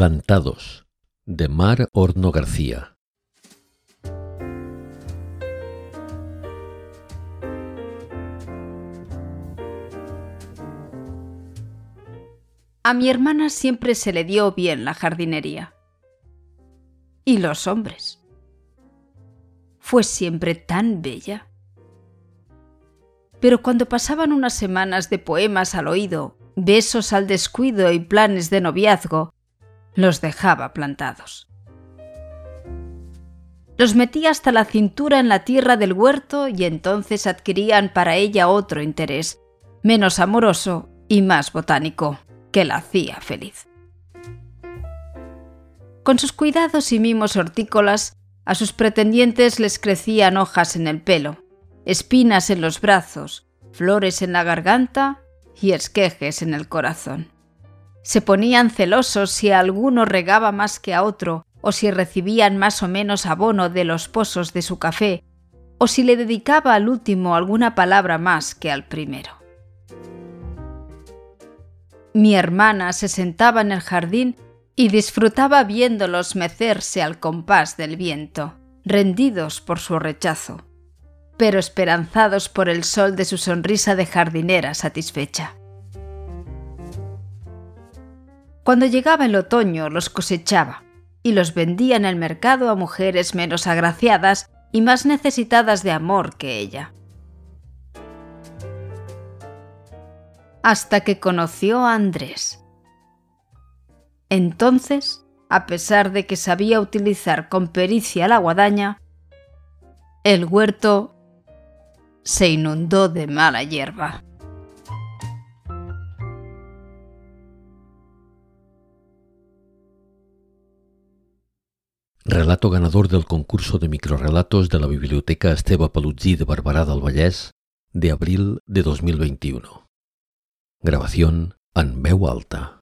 Plantados, de Mar Horno García. A mi hermana siempre se le dio bien la jardinería. Y los hombres. Fue siempre tan bella. Pero cuando pasaban unas semanas de poemas al oído, besos al descuido y planes de noviazgo, los dejaba plantados. Los metía hasta la cintura en la tierra del huerto y entonces adquirían para ella otro interés, menos amoroso y más botánico que la hacía feliz. Con sus cuidados y mimos hortícolas, a sus pretendientes les crecían hojas en el pelo, espinas en los brazos, flores en la garganta y esquejes en el corazón. Se ponían celosos si alguno regaba más que a otro, o si recibían más o menos abono de los pozos de su café, o si le dedicaba al último alguna palabra más que al primero. Mi hermana se sentaba en el jardín y disfrutaba viéndolos mecerse al compás del viento, rendidos por su rechazo, pero esperanzados por el sol de su sonrisa de jardinera satisfecha. Cuando llegaba el otoño los cosechaba y los vendía en el mercado a mujeres menos agraciadas y más necesitadas de amor que ella. hasta que conoció a Andrés. Entonces, a pesar de que sabía utilizar con pericia la guadaña, el huerto se inundó de mala hierba. Relato ganador del concurso de microrelatos de la Biblioteca Esteve Palutzí de Barberà del Vallès de abril de 2021. Grabación en veu alta.